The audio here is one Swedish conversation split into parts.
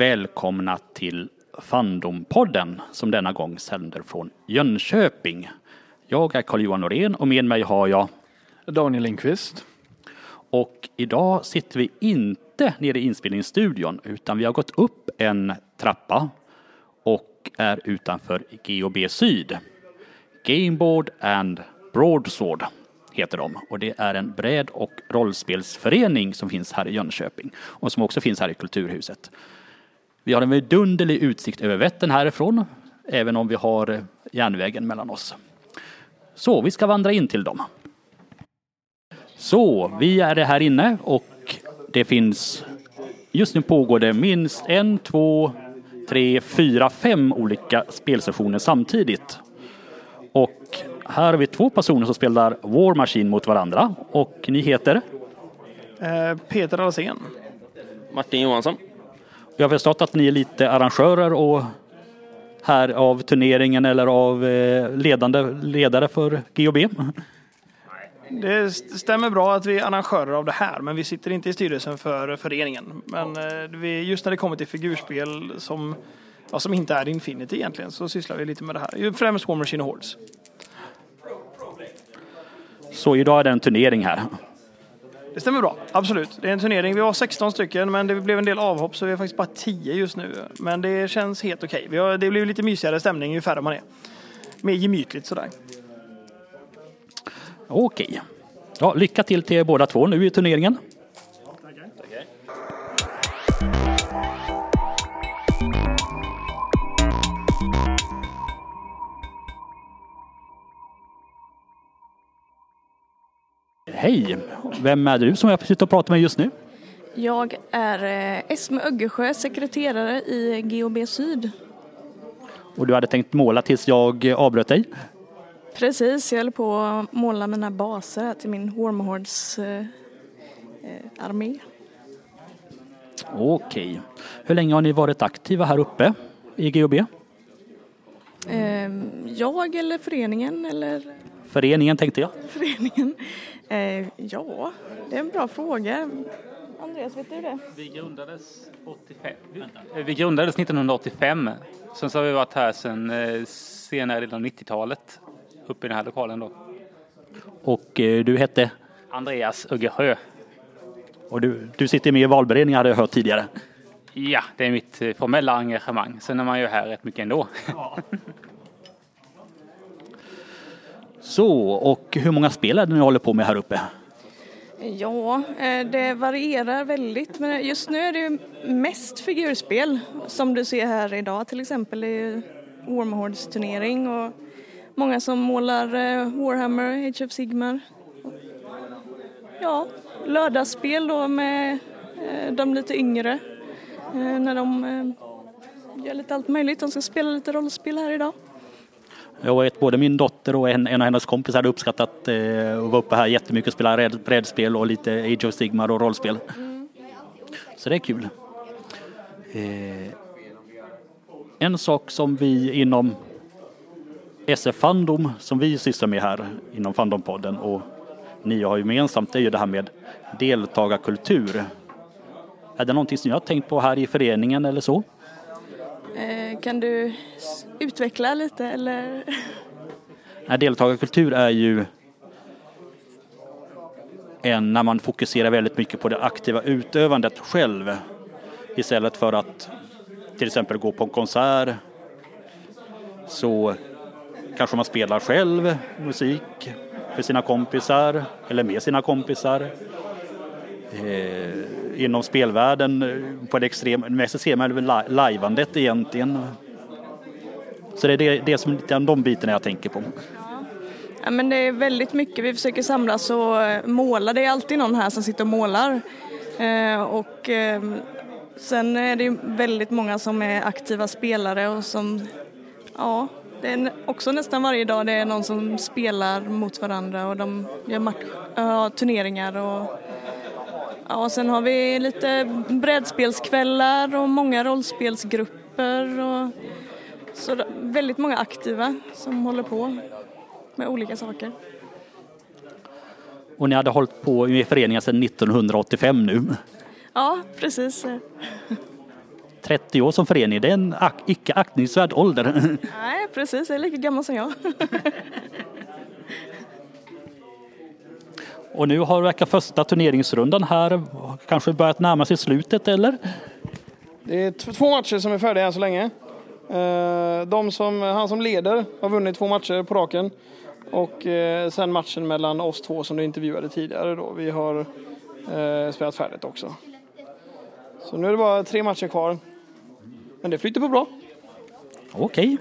Välkomna till Fandompodden som denna gång sänder från Jönköping. Jag är Carl-Johan Norén och med mig har jag Daniel Lindqvist. och idag sitter vi inte nere i inspelningsstudion utan vi har gått upp en trappa och är utanför GOB Syd. Gameboard and Broadsword heter de och det är en bräd och rollspelsförening som finns här i Jönköping och som också finns här i Kulturhuset. Vi har en vidunderlig utsikt över Vättern härifrån, även om vi har järnvägen mellan oss. Så vi ska vandra in till dem. Så, vi är här inne och det finns Just nu pågår det minst en, två, tre, fyra, fem olika spelsessioner samtidigt. Och här har vi två personer som spelar War Machine mot varandra och ni heter? Eh, Peter Alsén. Martin Johansson. Jag har förstått att ni är lite arrangörer och här av turneringen eller av eh, ledande ledare för GOB. Det st- stämmer bra att vi är arrangörer av det här, men vi sitter inte i styrelsen för föreningen. Men eh, just när det kommer till figurspel som, ja, som inte är Infinity egentligen, så sysslar vi lite med det här. Främst War Machine Hordes. Så idag är det en turnering här. Det stämmer bra, absolut. Det är en turnering. Vi var 16 stycken, men det blev en del avhopp, så vi är faktiskt bara 10 just nu. Men det känns helt okej. Okay. Det blir lite mysigare stämning ju färre man är. Mer gemytligt sådär. Okej. Ja, lycka till till er båda två nu i turneringen. Hej! Vem är du som jag sitter och pratar med just nu? Jag är eh, Esme Öggesjö, sekreterare i GOB Syd. Och du hade tänkt måla tills jag avbröt dig? Precis, jag håller på att måla mina baser här till min Wormhords eh, eh, armé. Okej. Hur länge har ni varit aktiva här uppe i GOB? Eh, jag eller föreningen eller Föreningen tänkte jag. föreningen? Eh, ja, det är en bra fråga. Andreas, vet du det? Vi grundades, 85. vi grundades 1985. Sen så har vi varit här sedan eh, senare delen av 90-talet. Uppe i den här lokalen då. Och eh, du hette? Andreas Uggesjö. Och du, du sitter med i valberedningen hade jag hört tidigare. Ja, det är mitt eh, formella engagemang. Sen är man ju här rätt mycket ändå. Så, och hur många spel är det ni håller på med här uppe? Ja, eh, det varierar väldigt. Men just nu är det mest figurspel. Som du ser här idag till exempel. i är Wormhords turnering och många som målar eh, Warhammer, Age of Sigmar. Ja, lördagsspel då med eh, de lite yngre. När de gör lite allt möjligt. De ska spela lite rollspel här idag. Jag vet både min dotter och en, en av hennes kompisar hade uppskattat eh, att vara uppe här jättemycket och spela red- brädspel och lite Age of Sigma och rollspel. Så det är kul. Eh, en sak som vi inom SF Fandom som vi sysslar med här inom Fandompodden och ni har gemensamt det är ju det här med deltagarkultur. Är det någonting som ni har tänkt på här i föreningen eller så? Eh, kan du utveckla lite eller? Nej, deltagarkultur är ju en när man fokuserar väldigt mycket på det aktiva utövandet själv istället för att till exempel gå på en konsert så kanske man spelar själv musik för sina kompisar eller med sina kompisar. Eh, inom spelvärlden eh, på det extrema, mest extrema är väl lajvandet egentligen. Så det är det, det som är de bitarna jag tänker på. Ja, men det är väldigt mycket. Vi försöker samlas och eh, måla. Det är alltid någon här som sitter och målar. Eh, och eh, sen är det väldigt många som är aktiva spelare och som, ja, det är också nästan varje dag det är någon som spelar mot varandra och de gör match, turneringar och ja, sen har vi lite brädspelskvällar och många rollspelsgrupper och så väldigt många aktiva som håller på med olika saker. Och ni hade hållit på med föreningen sedan 1985 nu. Ja, precis. 30 år som förening, det är en icke aktningsvärd ålder. Nej, precis. Jag är lika gammal som jag. Och nu har verkar första turneringsrundan här kanske börjat närma sig slutet eller? Det är två matcher som är färdiga än så länge. Eh, De som, han som leder har vunnit två matcher på raken. Och eh, sen matchen mellan oss två som du intervjuade tidigare då. Vi har eh, spelat färdigt också. Så nu är det bara tre matcher kvar. Men det flyter på bra. Okej.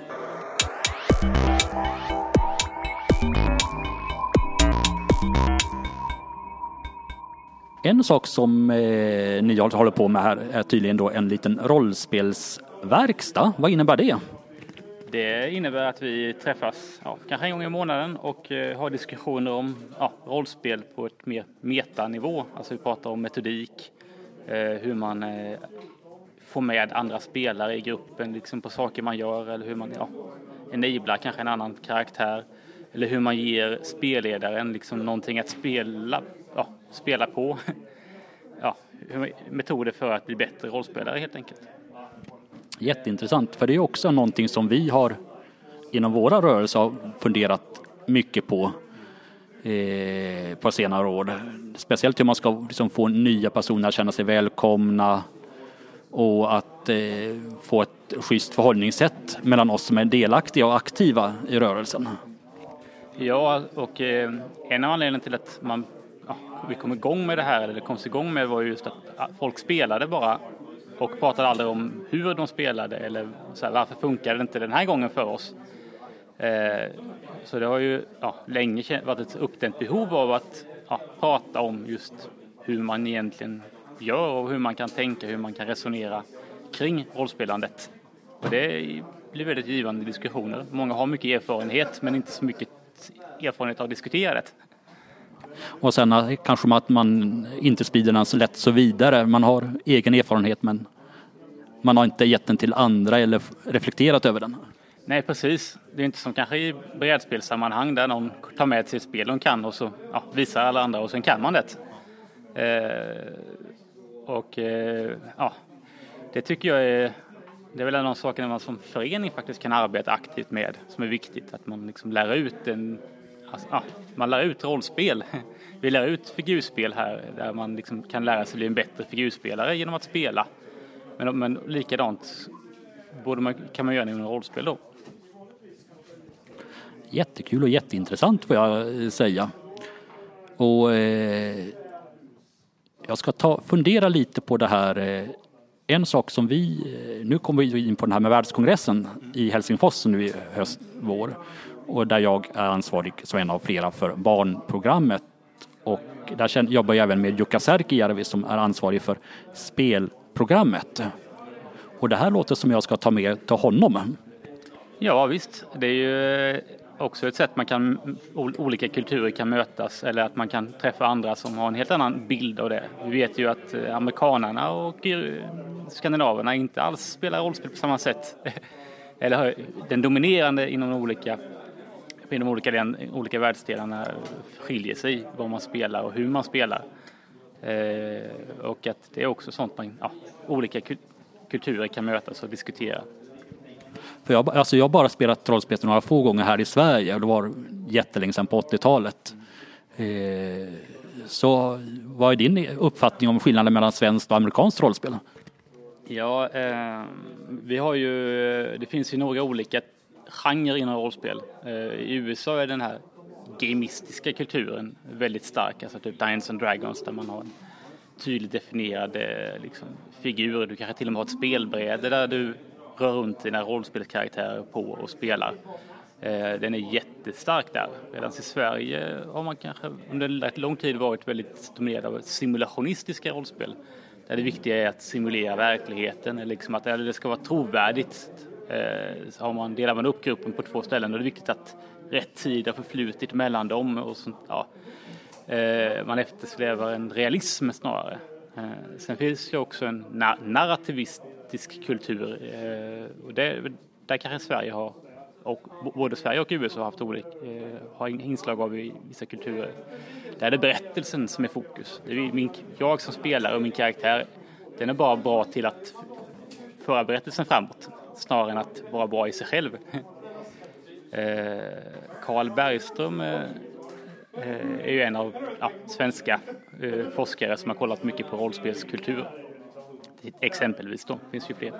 En sak som eh, ni håller på med här är tydligen då en liten rollspelsverkstad. Vad innebär det? Det innebär att vi träffas ja, kanske en gång i månaden och eh, har diskussioner om ja, rollspel på ett mer metanivå. Alltså vi pratar om metodik, eh, hur man eh, får med andra spelare i gruppen liksom på saker man gör eller hur man ja, enablar kanske en annan karaktär. Eller hur man ger spelledaren liksom någonting att spela, spela på. Ja, metoder för att bli bättre rollspelare helt enkelt. Jätteintressant, för det är också någonting som vi har inom våra rörelser har funderat mycket på eh, på senare år. Speciellt hur man ska liksom få nya personer att känna sig välkomna och att eh, få ett schysst förhållningssätt mellan oss som är delaktiga och aktiva i rörelsen. Ja, och eh, en av anledningarna till att man, ja, vi kom igång med det här, eller det kom igång med, var just att folk spelade bara och pratade aldrig om hur de spelade eller så här, varför funkade det inte den här gången för oss. Eh, så det har ju ja, länge varit ett uppdämt behov av att ja, prata om just hur man egentligen gör och hur man kan tänka, hur man kan resonera kring rollspelandet. Och det blir väldigt givande diskussioner. Många har mycket erfarenhet men inte så mycket erfarenhet av att diskutera det. Och sen kanske man- att man inte sprider den så lätt så vidare. Man har egen erfarenhet men man har inte gett den till andra eller reflekterat över den. Nej, precis. Det är inte som kanske i brädspelssammanhang där någon tar med sig ett spel de kan och så ja, visar alla andra och sen kan man det. Eh, och eh, ja, det tycker jag är, det är väl en av de sakerna man som förening faktiskt kan arbeta aktivt med som är viktigt. Att man liksom lär ut en, alltså, ja, man lär ut rollspel. Vi lär ut figurspel här där man liksom kan lära sig bli en bättre figurspelare genom att spela. Men, men likadant borde man, kan man göra inom rollspel då. Jättekul och jätteintressant får jag eh, säga. Och eh, jag ska ta, fundera lite på det här. Eh, en sak som vi, eh, nu kommer vi in på den här med världskongressen i Helsingfors nu i höst, vår. Och där jag är ansvarig som en av flera för barnprogrammet. Och där jobbar jag även med Jukka Särkijärvi som är ansvarig för spelprogrammet. Och det här låter som jag ska ta med till honom. Ja visst, det är ju eh, också ett sätt man kan, olika kulturer kan mötas eller att man kan träffa andra som har en helt annan bild av det. Vi vet ju att eh, amerikanerna och eh, skandinaverna inte alls spelar rollspel på samma sätt. Eller den dominerande inom olika olika, inom olika, län- olika världsdelarna skiljer sig vad man spelar och hur man spelar. Eh, och att det är också sånt man, ja, olika kul- kulturer kan mötas och diskutera. För jag, alltså jag har bara spelat rollspel några få gånger här i Sverige och det var jättelänge sedan på 80-talet. Eh, så vad är din uppfattning om skillnaden mellan svenskt och amerikanskt rollspel? Ja, eh, vi har ju, det finns ju några olika genre inom rollspel. Eh, I USA är den här gamistiska kulturen väldigt stark, alltså typ Dungeons and Dragons där man har en tydligt definierad eh, liksom, figur. Du kanske till och med har ett spelbräde där du rör runt dina rollspelskaraktärer på och spelar. Eh, den är jättestark där. Medan i Sverige har man kanske under rätt lång tid varit väldigt dominerad av simulationistiska rollspel. Där det viktiga är att simulera verkligheten, eller liksom att det ska vara trovärdigt. Eh, så har man, delar man upp gruppen på två ställen och det är viktigt att rätt tid har förflutit mellan dem. Och sånt, ja. Eh, man eftersträvar en realism snarare. Eh, sen finns det också en narrativistisk kultur. Och det, där kanske Sverige har, och både Sverige och USA har haft olika, har inslag av i vissa kulturer. Där är det berättelsen som är fokus. Det är min, jag som spelare och min karaktär, den är bara bra till att föra berättelsen framåt snarare än att vara bra i sig själv. Karl Bergström är ju en av ja, svenska forskare som har kollat mycket på rollspelskultur. Exempelvis då, det finns ju fler.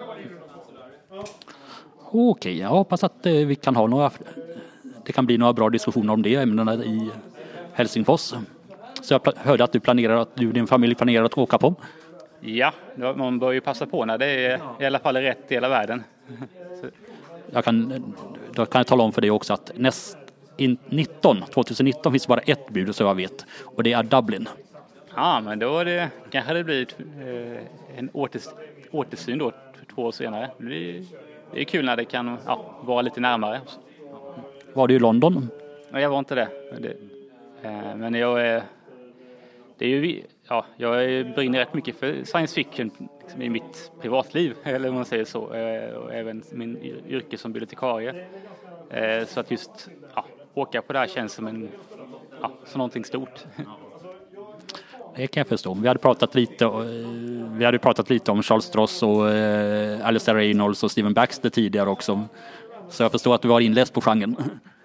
Okej, jag hoppas att vi kan ha några det kan bli några bra diskussioner om det ämnena i Helsingfors. Så jag hörde att du planerar att du och din familj planerar att åka på. Ja, man bör ju passa på när det är i alla fall i rätt del av världen. Jag kan, då kan jag tala om för dig också att näst, 19, 2019 finns bara ett bud så jag vet och det är Dublin. Ja, men då är det, kanske det blir eh, en åters, återsyn då två år senare. Det är, det är kul när det kan ja, vara lite närmare. Var du i London? Nej, jag var inte det. det eh, men jag är... Det är ju, ja, jag brinner rätt mycket för science fiction liksom, i mitt privatliv, eller om man säger så, eh, och även min yrke som bibliotekarie. Eh, så att just ja, åka på det här känns som, en, ja, som någonting stort. Det kan jag förstå. Vi hade pratat lite, vi hade pratat lite om Charles Stross och Alistair Reynolds och Steven Baxter tidigare också. Så jag förstår att du var inläst på genren.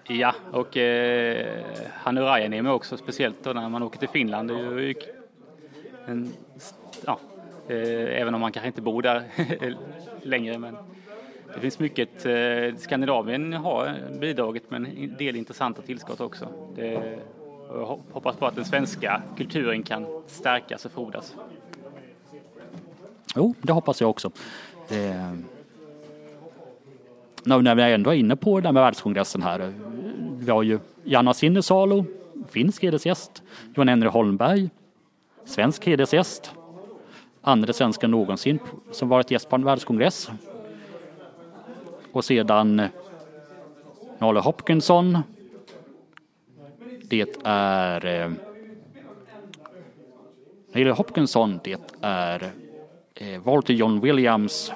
Ja, och eh, Hannu Rajaniemi också, speciellt då när man åker till Finland. Det är ju en, ja, eh, även om man kanske inte bor där längre. Men det finns mycket. Eh, Skandinavien har bidragit med en del intressanta tillskott också. Det, jag hoppas på att den svenska kulturen kan stärkas och frodas. Jo, det hoppas jag också. Eh, när vi ändå är inne på det med världskongressen här. Eh, vi har ju Janna Sinnesalo, finsk hedersgäst, Johan Henry Holmberg, svensk hedersgäst, andra svenska någonsin som varit gäst på en världskongress. Och sedan Nolle Hopkinson. Det är eh, Nolle Hopkinson, det är eh, Walter John Williams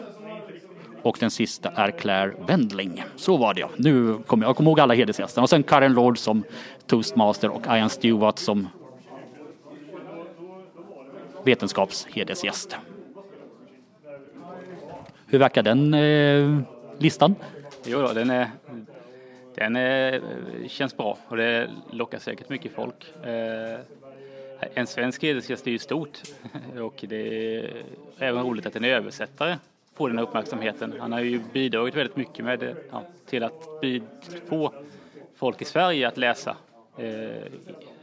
och den sista är Claire Wendling. Så var det ja. Nu kommer jag, jag kommer ihåg alla hedersgästerna. Och sen Karen Lord som toastmaster och Ian Stewart som vetenskapshedersgäst. Hur verkar den eh, listan? Jo då, den, är, den är, känns bra och det lockar säkert mycket folk. Eh, en svensk hedersgäst är ju stort och det är även roligt att en översättare får den här uppmärksamheten. Han har ju bidragit väldigt mycket med ja, till att få folk i Sverige att läsa eh,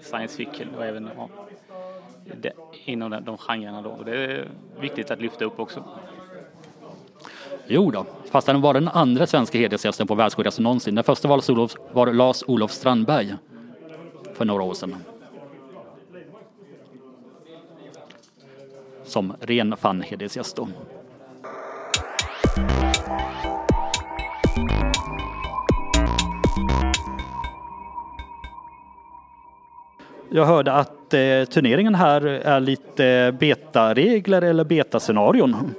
science fiction och även ja, det, inom de, de genrerna då. Och det är viktigt att lyfta upp också. Jo då, fast han var den andra svenska hedersgästen på världskongressen någonsin. Den första var Lars-Olof, var Lars-Olof Strandberg för några år sedan. Som ren fan-hedersgäst då. Jag hörde att eh, turneringen här är lite betaregler eller betascenarion.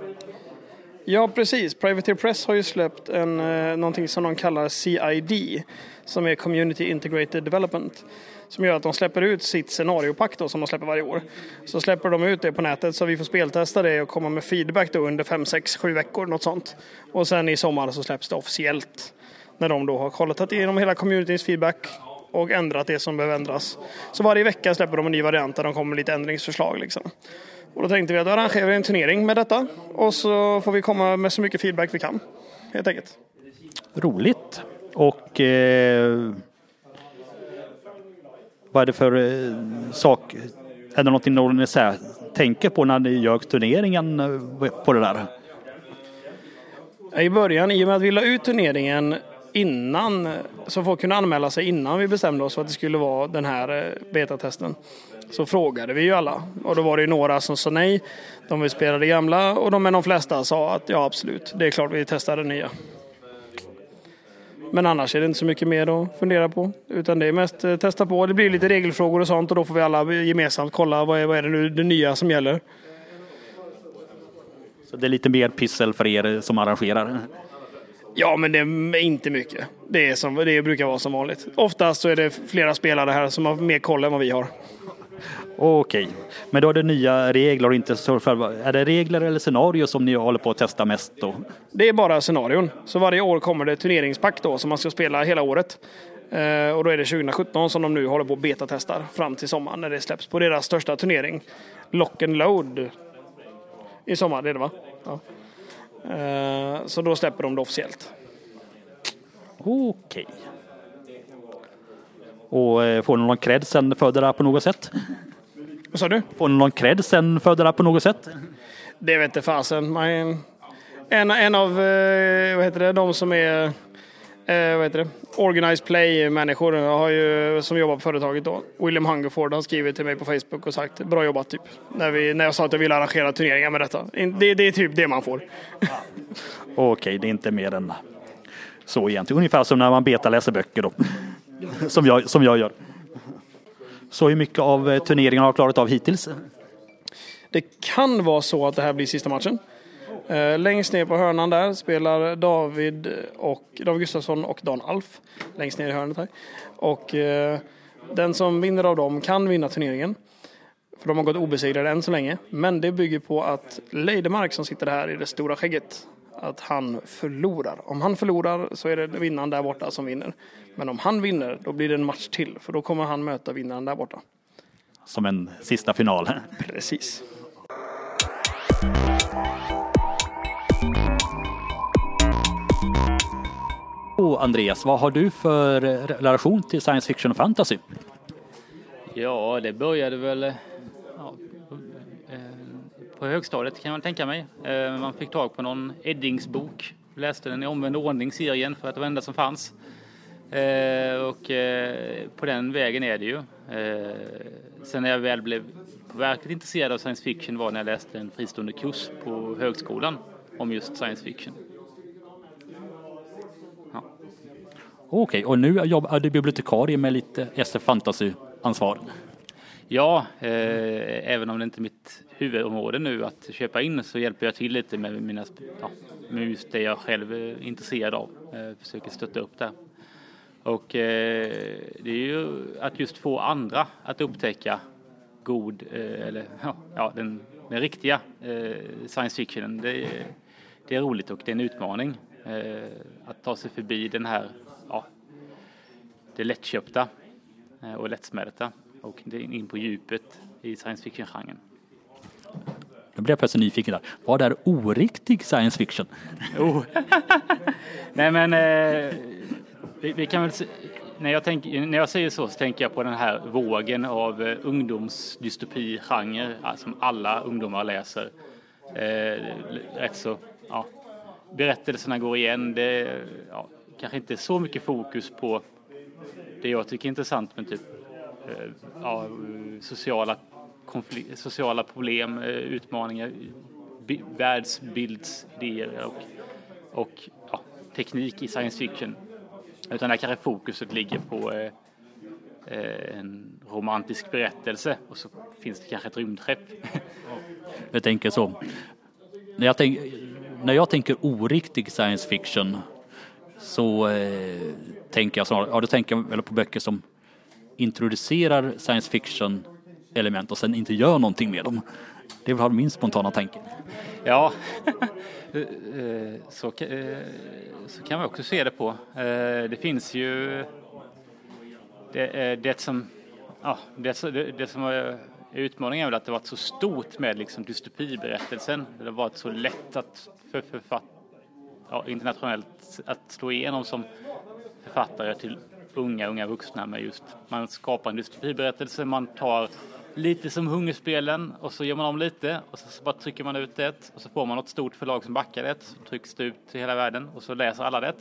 Ja, precis. Privateer Press har ju släppt en, eh, någonting som de kallar CID, som är Community Integrated Development, som gör att de släpper ut sitt scenariopack då, som de släpper varje år. Så släpper de ut det på nätet så vi får speltesta det och komma med feedback då under 5, 6, 7 veckor, något sånt. Och sen i sommar så släpps det officiellt när de då har kollat igenom hela communityns feedback och ändrat det som behöver ändras. Så varje vecka släpper de en ny variant där de kommer med lite ändringsförslag. Liksom. Och då tänkte vi att då arrangerar vi en turnering med detta och så får vi komma med så mycket feedback vi kan. Helt enkelt. Roligt. Och eh, vad är det för eh, sak? Är det någonting ni så tänker på när ni gör turneringen eh, på det där? I början, i och med att vi la ut turneringen innan, så folk kunde anmäla sig innan vi bestämde oss för att det skulle vara den här eh, betatesten. Så frågade vi ju alla och då var det ju några som sa nej. De vill spela det gamla och de, men de flesta sa att ja absolut, det är klart vi testar det nya. Men annars är det inte så mycket mer att fundera på. Utan det är mest eh, testa på. Det blir lite regelfrågor och sånt och då får vi alla gemensamt kolla vad är, vad är det nu det nya som gäller. Så det är lite mer pyssel för er som arrangerar? Ja, men det är inte mycket. Det, är som, det brukar vara som vanligt. Oftast så är det flera spelare här som har mer koll än vad vi har. Okej, men då är det nya regler och inte så själva. Är det regler eller scenario som ni håller på att testa mest då? Det är bara scenarion. Så varje år kommer det turneringspack då som man ska spela hela året. Eh, och då är det 2017 som de nu håller på att betatestar fram till sommaren när det släpps på deras största turnering. Lock and load. I sommar, det är det va? Ja. Eh, så då släpper de det officiellt. Okej. Och eh, får ni någon cred sen för det där på något sätt? Vad sa du? Får ni någon cred sen för det där på något sätt? Det vet inte fasen. Man, en, en av eh, vad heter det, de som är eh, vad heter det? Organized Play-människor har ju, som jobbar på företaget då. William Hungerford har skrivit till mig på Facebook och sagt bra jobbat typ. När, vi, när jag sa att jag ville arrangera turneringar med detta. Det, det är typ det man får. Okej, det är inte mer än så egentligen. Ungefär som när man betaläser böcker då. Som jag, som jag gör. Så hur mycket av eh, turneringen har klarat av hittills? Det kan vara så att det här blir sista matchen. Eh, längst ner på hörnan där spelar David och David Gustafsson och Dan Alf. Längst ner i hörnet här. Och eh, den som vinner av dem kan vinna turneringen. För de har gått obesegrade än så länge. Men det bygger på att Leidemark som sitter här i det stora skägget att han förlorar. Om han förlorar så är det vinnaren där borta som vinner. Men om han vinner då blir det en match till för då kommer han möta vinnaren där borta. Som en sista final. Precis. Andreas, vad har du för relation till science fiction och fantasy? Ja, det började väl eh, ja, eh, på högstadiet kan man tänka mig. Eh, man fick tag på någon Eddings bok, läste den i omvänd ordning, serien, för att det var enda som fanns. Eh, och eh, på den vägen är det ju. Eh, sen när jag väl blev verkligt intresserad av science fiction var när jag läste en fristående kurs på högskolan om just science fiction. Ja. Okej, och nu är du bibliotekarie med lite SF Fantasy-ansvar. Ja, eh, även om det inte är mitt huvudområde nu att köpa in så hjälper jag till lite med, mina, ja, med just det jag själv är intresserad av. Eh, försöker stötta upp det. Och eh, det är ju att just få andra att upptäcka god, eh, eller ja, den, den riktiga eh, science fictionen. Det, det, är roligt och det är en utmaning eh, att ta sig förbi den här, det lättköpta och lättsmälta och in på djupet i science fiction-genren. Nu blir jag plötsligt nyfiken där. Vad är oriktig science fiction? Oh. Nej men eh, vi, vi, kan väl när jag, tänk, när jag säger så så tänker jag på den här vågen av eh, ungdomsdystopi-genre som alla ungdomar läser. Eh, rätt så, ja, berättelserna går igen. Det ja, kanske inte så mycket fokus på det jag tycker är intressant med typ eh, ja, sociala, sociala problem, eh, utmaningar, världsbildsidéer och, och ja, teknik i science fiction. Utan där kanske fokuset ligger på eh, eh, en romantisk berättelse och så finns det kanske ett rymdskepp. jag tänker så. När jag, tänk, när jag tänker oriktig science fiction så eh, tänker jag snarare, ja då tänker jag väl på böcker som introducerar science fiction element och sen inte gör någonting med dem. Det är väl min spontana tanke. Ja, eh, eh, så, eh, så kan man också se det på. Det finns ju det, det som, ja, det, det som var utmaningen är väl att det varit så stort med liksom dystopiberättelsen. Det har varit så lätt att för författare ja, internationellt att slå igenom som författare till unga, unga vuxna med just, man skapar en dystopiberättelse, man tar lite som Hungerspelen och så gör man om lite och så bara trycker man ut det och så får man något stort förlag som backar det så trycks det ut till hela världen och så läser alla det.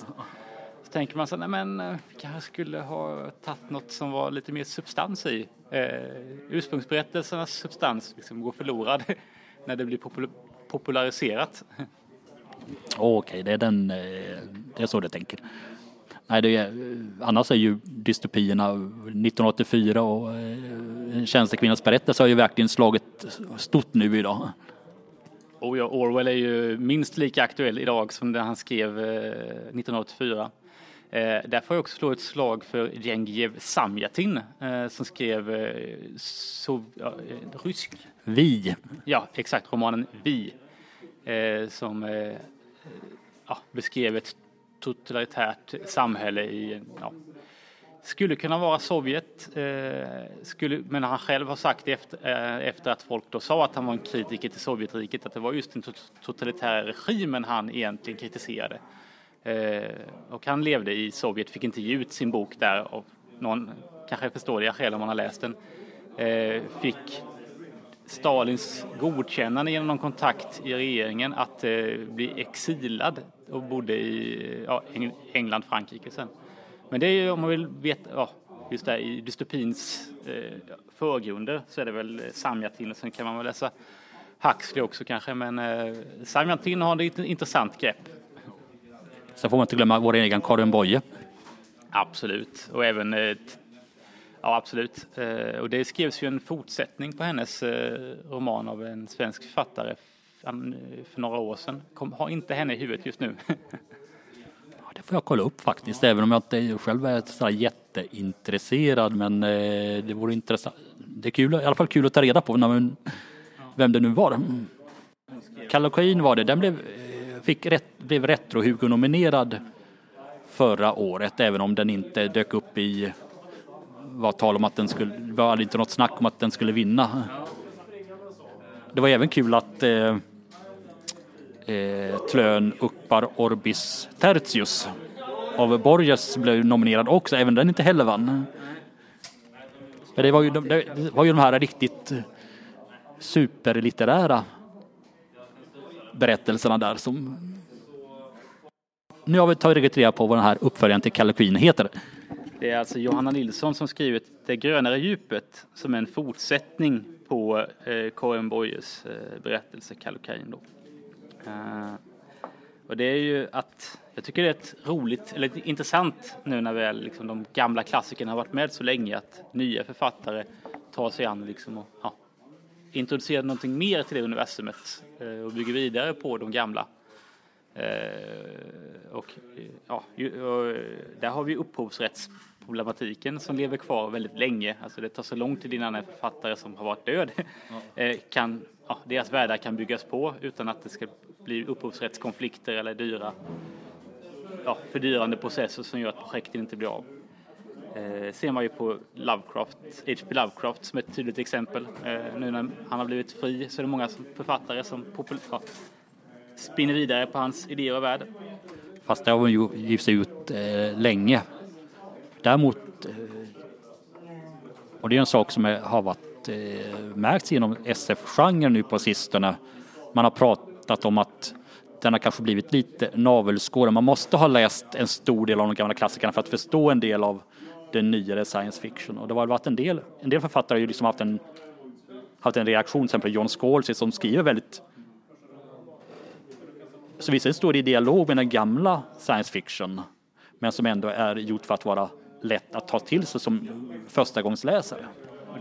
Så tänker man så nej men eh, vi kanske skulle ha tagit något som var lite mer substans i. Eh, ursprungsberättelsernas substans liksom går förlorad när det blir popul populariserat. Okej, okay, det är den, eh, det är så du tänker. Nej, det är, annars är ju dystopierna 1984 och eh, Tjänstekvinnans berättelse har ju verkligen slagit stort nu idag. Och ja, Orwell är ju minst lika aktuell idag som det han skrev 1984. Eh, där får jag också slå ett slag för Gengijev Samjatin eh, som skrev eh, så, ja, eh, rysk. Vi. Ja, exakt, romanen Vi. Eh, som eh, ja, beskrev ett totalitärt samhälle i, ja, skulle kunna vara Sovjet, eh, skulle, men han själv har sagt efter, eh, efter att folk då sa att han var en kritiker till Sovjetriket att det var just den totalitära regimen han egentligen kritiserade. Eh, och han levde i Sovjet, fick inte ge ut sin bok där av någon kanske förståeliga skäl om man har läst den. Eh, fick Stalins godkännande genom någon kontakt i regeringen att eh, bli exilad och bodde i ja, England, Frankrike sen. Men det är ju om man vill veta, ja, just där i dystopins eh, förgrunder så är det väl Samjatin och sen kan man väl läsa Huxley också kanske men eh, Samjatin har ett intressant grepp. Sen får man inte glömma vår egen Karin Boye. Absolut och även eh, Ja, absolut. Eh, och det skrevs ju en fortsättning på hennes eh, roman av en svensk författare för några år sedan. Kom, har inte henne i huvudet just nu. ja, det får jag kolla upp faktiskt, även om jag inte själv är så jätteintresserad. Men eh, det vore intressant. Det är kul, i alla fall kul att ta reda på när vem det nu var. Kallocain var det, den blev, fick rätt, blev retro-Hugo-nominerad förra året, även om den inte dök upp i var tal om att den skulle, det var inte något snack om att den skulle vinna. Det var även kul att eh, eh, Tlön Uppar Orbis Tertius av Borges blev nominerad också, även den inte heller vann. Men det var ju, det var ju de här riktigt superlitterära berättelserna där som nu har vi tagit reda på vad den här uppföljaren till Kalle Queen heter. Det är alltså Johanna Nilsson som skrivit Det grönare djupet som är en fortsättning på eh, Karin Boyes eh, berättelse Kallocain. Eh, och det är ju att jag tycker det är ett roligt, eller intressant nu när väl liksom de gamla klassikerna har varit med så länge att nya författare tar sig an liksom och ja, introducerar någonting mer till det universumet eh, och bygger vidare på de gamla. Eh, och, ja, och där har vi upphovsrättsproblematiken som lever kvar väldigt länge. Alltså det tar så lång tid innan en författare som har varit död eh, kan, ja, deras världar kan byggas på utan att det ska bli upphovsrättskonflikter eller dyra, ja, fördyrande processer som gör att projekten inte blir av. Eh, ser man ju på Lovecraft, H.P. Lovecraft som ett tydligt exempel. Eh, nu när han har blivit fri så är det många författare som popul- spinner vidare på hans idéer och värld. Fast det har hon ju givit sig ut eh, länge. Däremot, eh, och det är en sak som är, har varit eh, märkts inom SF-genren nu på sistone. Man har pratat om att den har kanske blivit lite navelskådad. Man måste ha läst en stor del av de gamla klassikerna för att förstå en del av den nyare science fiction. Och det har varit en del, en del författare har ju liksom haft en, haft en reaktion, till exempel John Scalzi som skriver väldigt så visserligen står det i dialog med den gamla science fiction, men som ändå är gjort för att vara lätt att ta till sig som förstagångsläsare.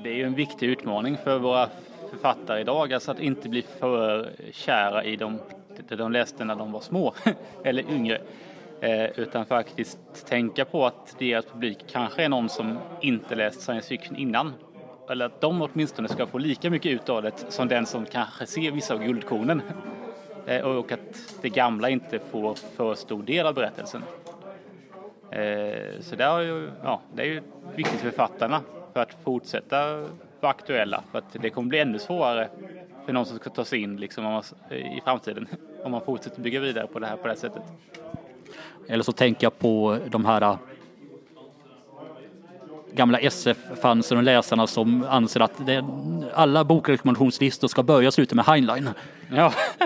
Det är ju en viktig utmaning för våra författare idag, alltså att inte bli för kära i de, det de läste när de var små eller yngre. Eh, utan faktiskt tänka på att deras publik kanske är någon som inte läst science fiction innan. Eller att de åtminstone ska få lika mycket ut av det som den som kanske ser vissa av guldkornen. Eh, och att det gamla inte får för stor del av berättelsen. Eh, så det är ju, ja, det är ju viktigt för författarna för att fortsätta vara aktuella. För att det kommer bli ännu svårare för någon som ska ta sig in liksom, i framtiden om man fortsätter bygga vidare på det här på det här sättet. Eller så tänker jag på de här äh, gamla SF-fansen och läsarna som anser att det, alla bokrekommendationslistor ska börja sluta med Heinlein. Ja,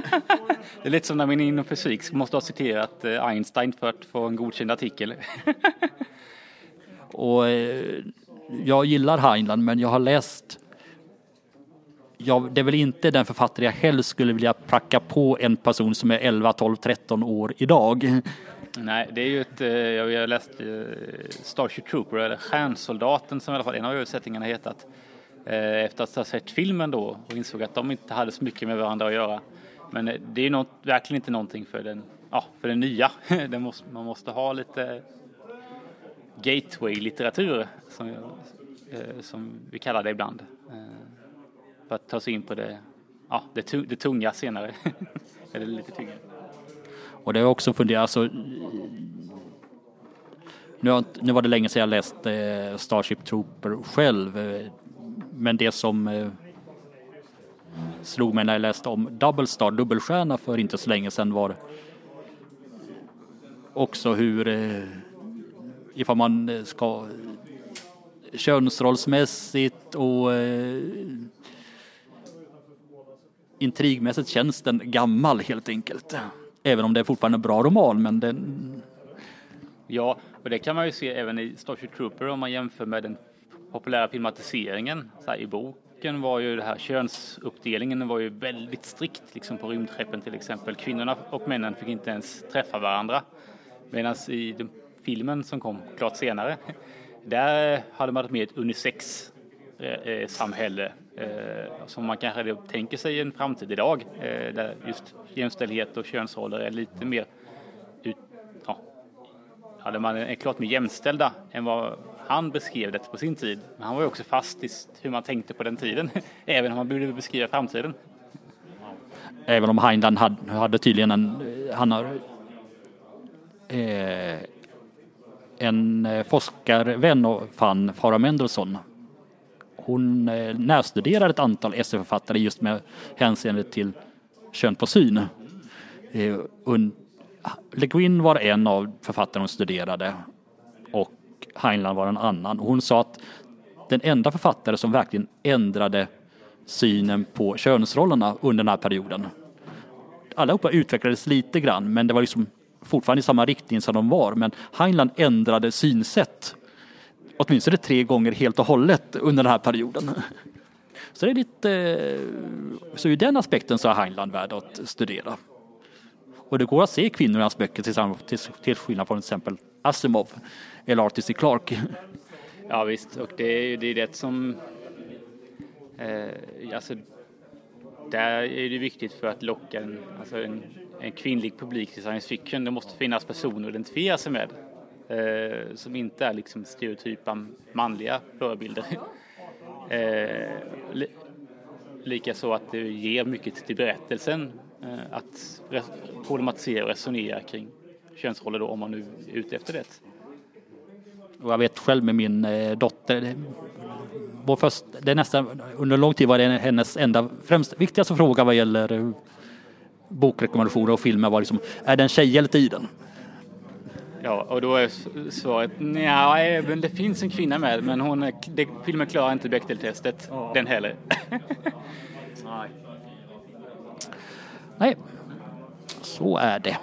det är lite som när man inom fysik måste ha citerat eh, Einstein för att få en godkänd artikel. och eh, jag gillar Heinlein men jag har läst jag, det är väl inte den författare jag helst skulle vilja pracka på en person som är 11, 12, 13 år idag. Nej, det är ju ett, eh, jag har läst Starship Trooper eller Stjärnsoldaten som i alla fall en av översättningarna hetat. Eh, efter att ha sett filmen då och insåg att de inte hade så mycket med varandra att göra. Men eh, det är något, verkligen inte någonting för den, ja, för den nya. Den måste, man måste ha lite gateway-litteratur som, eh, som vi kallar det ibland. För att ta sig in på det, ja, det, det tunga senare. Eller lite tyngre. Och det har också funderat, alltså, nu, nu var det länge sedan jag läste Starship Trooper själv, men det som eh, slog mig när jag läste om Double Star, dubbelstjärna för inte så länge sedan var också hur eh, ifall man eh, ska könsrollsmässigt och eh, intrigmässigt känns den gammal helt enkelt. Även om det är fortfarande en bra roman men den... Ja, och det kan man ju se även i Starship Trooper om man jämför med den populära filmatiseringen så här, i boken var ju det här könsuppdelningen var ju väldigt strikt liksom på rymdskeppen till exempel. Kvinnorna och männen fick inte ens träffa varandra. Medan i den filmen som kom klart senare, där eh, hade man med ett unisex-samhälle eh, eh, som man kanske tänker sig en framtid idag där just jämställdhet och könsroller är lite mer ut, ja, hade man är klart mer jämställda än vad han beskrev det på sin tid. Men han var ju också fast i hur man tänkte på den tiden, även om han ville beskriva framtiden. Även om Heinlein hade, hade tydligen en, han har eh, en eh, forskarvän och fann Farah Mendelssohn. Hon eh, närstuderade ett antal SF-författare just med hänseende till kön på syn. Eh, Le Guin var en av författarna hon studerade Heinlein var en annan. hon sa att den enda författare som verkligen ändrade synen på könsrollerna under den här perioden. Allihopa utvecklades lite grann men det var liksom fortfarande i samma riktning som de var. Men Heinlein ändrade synsätt åtminstone tre gånger helt och hållet under den här perioden. Så det är lite, så ur den aspekten så är Heinlein värd att studera. Och det går att se kvinnor i hans böcker till, till, till skillnad från till exempel Asimov eller Arthur C. Clarke. Ja visst, och det är det, är det som... Eh, alltså, där är det viktigt för att locka en, alltså en, en kvinnlig publik till science fiction. Det måste finnas personer att identifiera sig med eh, som inte är liksom stereotypa manliga förebilder. eh, li, Likaså att det ger mycket till berättelsen att problematisera och resonera kring könsroller då om man nu är ute efter det. Och jag vet själv med min eh, dotter, vår först, det är nästan, under lång tid var det hennes enda, främst viktigaste fråga vad gäller eh, bokrekommendationer och filmer var liksom, är det en tjej eller tiden? Ja, och då är svaret nej, men det finns en kvinna med, men hon, det, filmen klarar inte Bechdel-testet, ja. den heller. nej. så är det.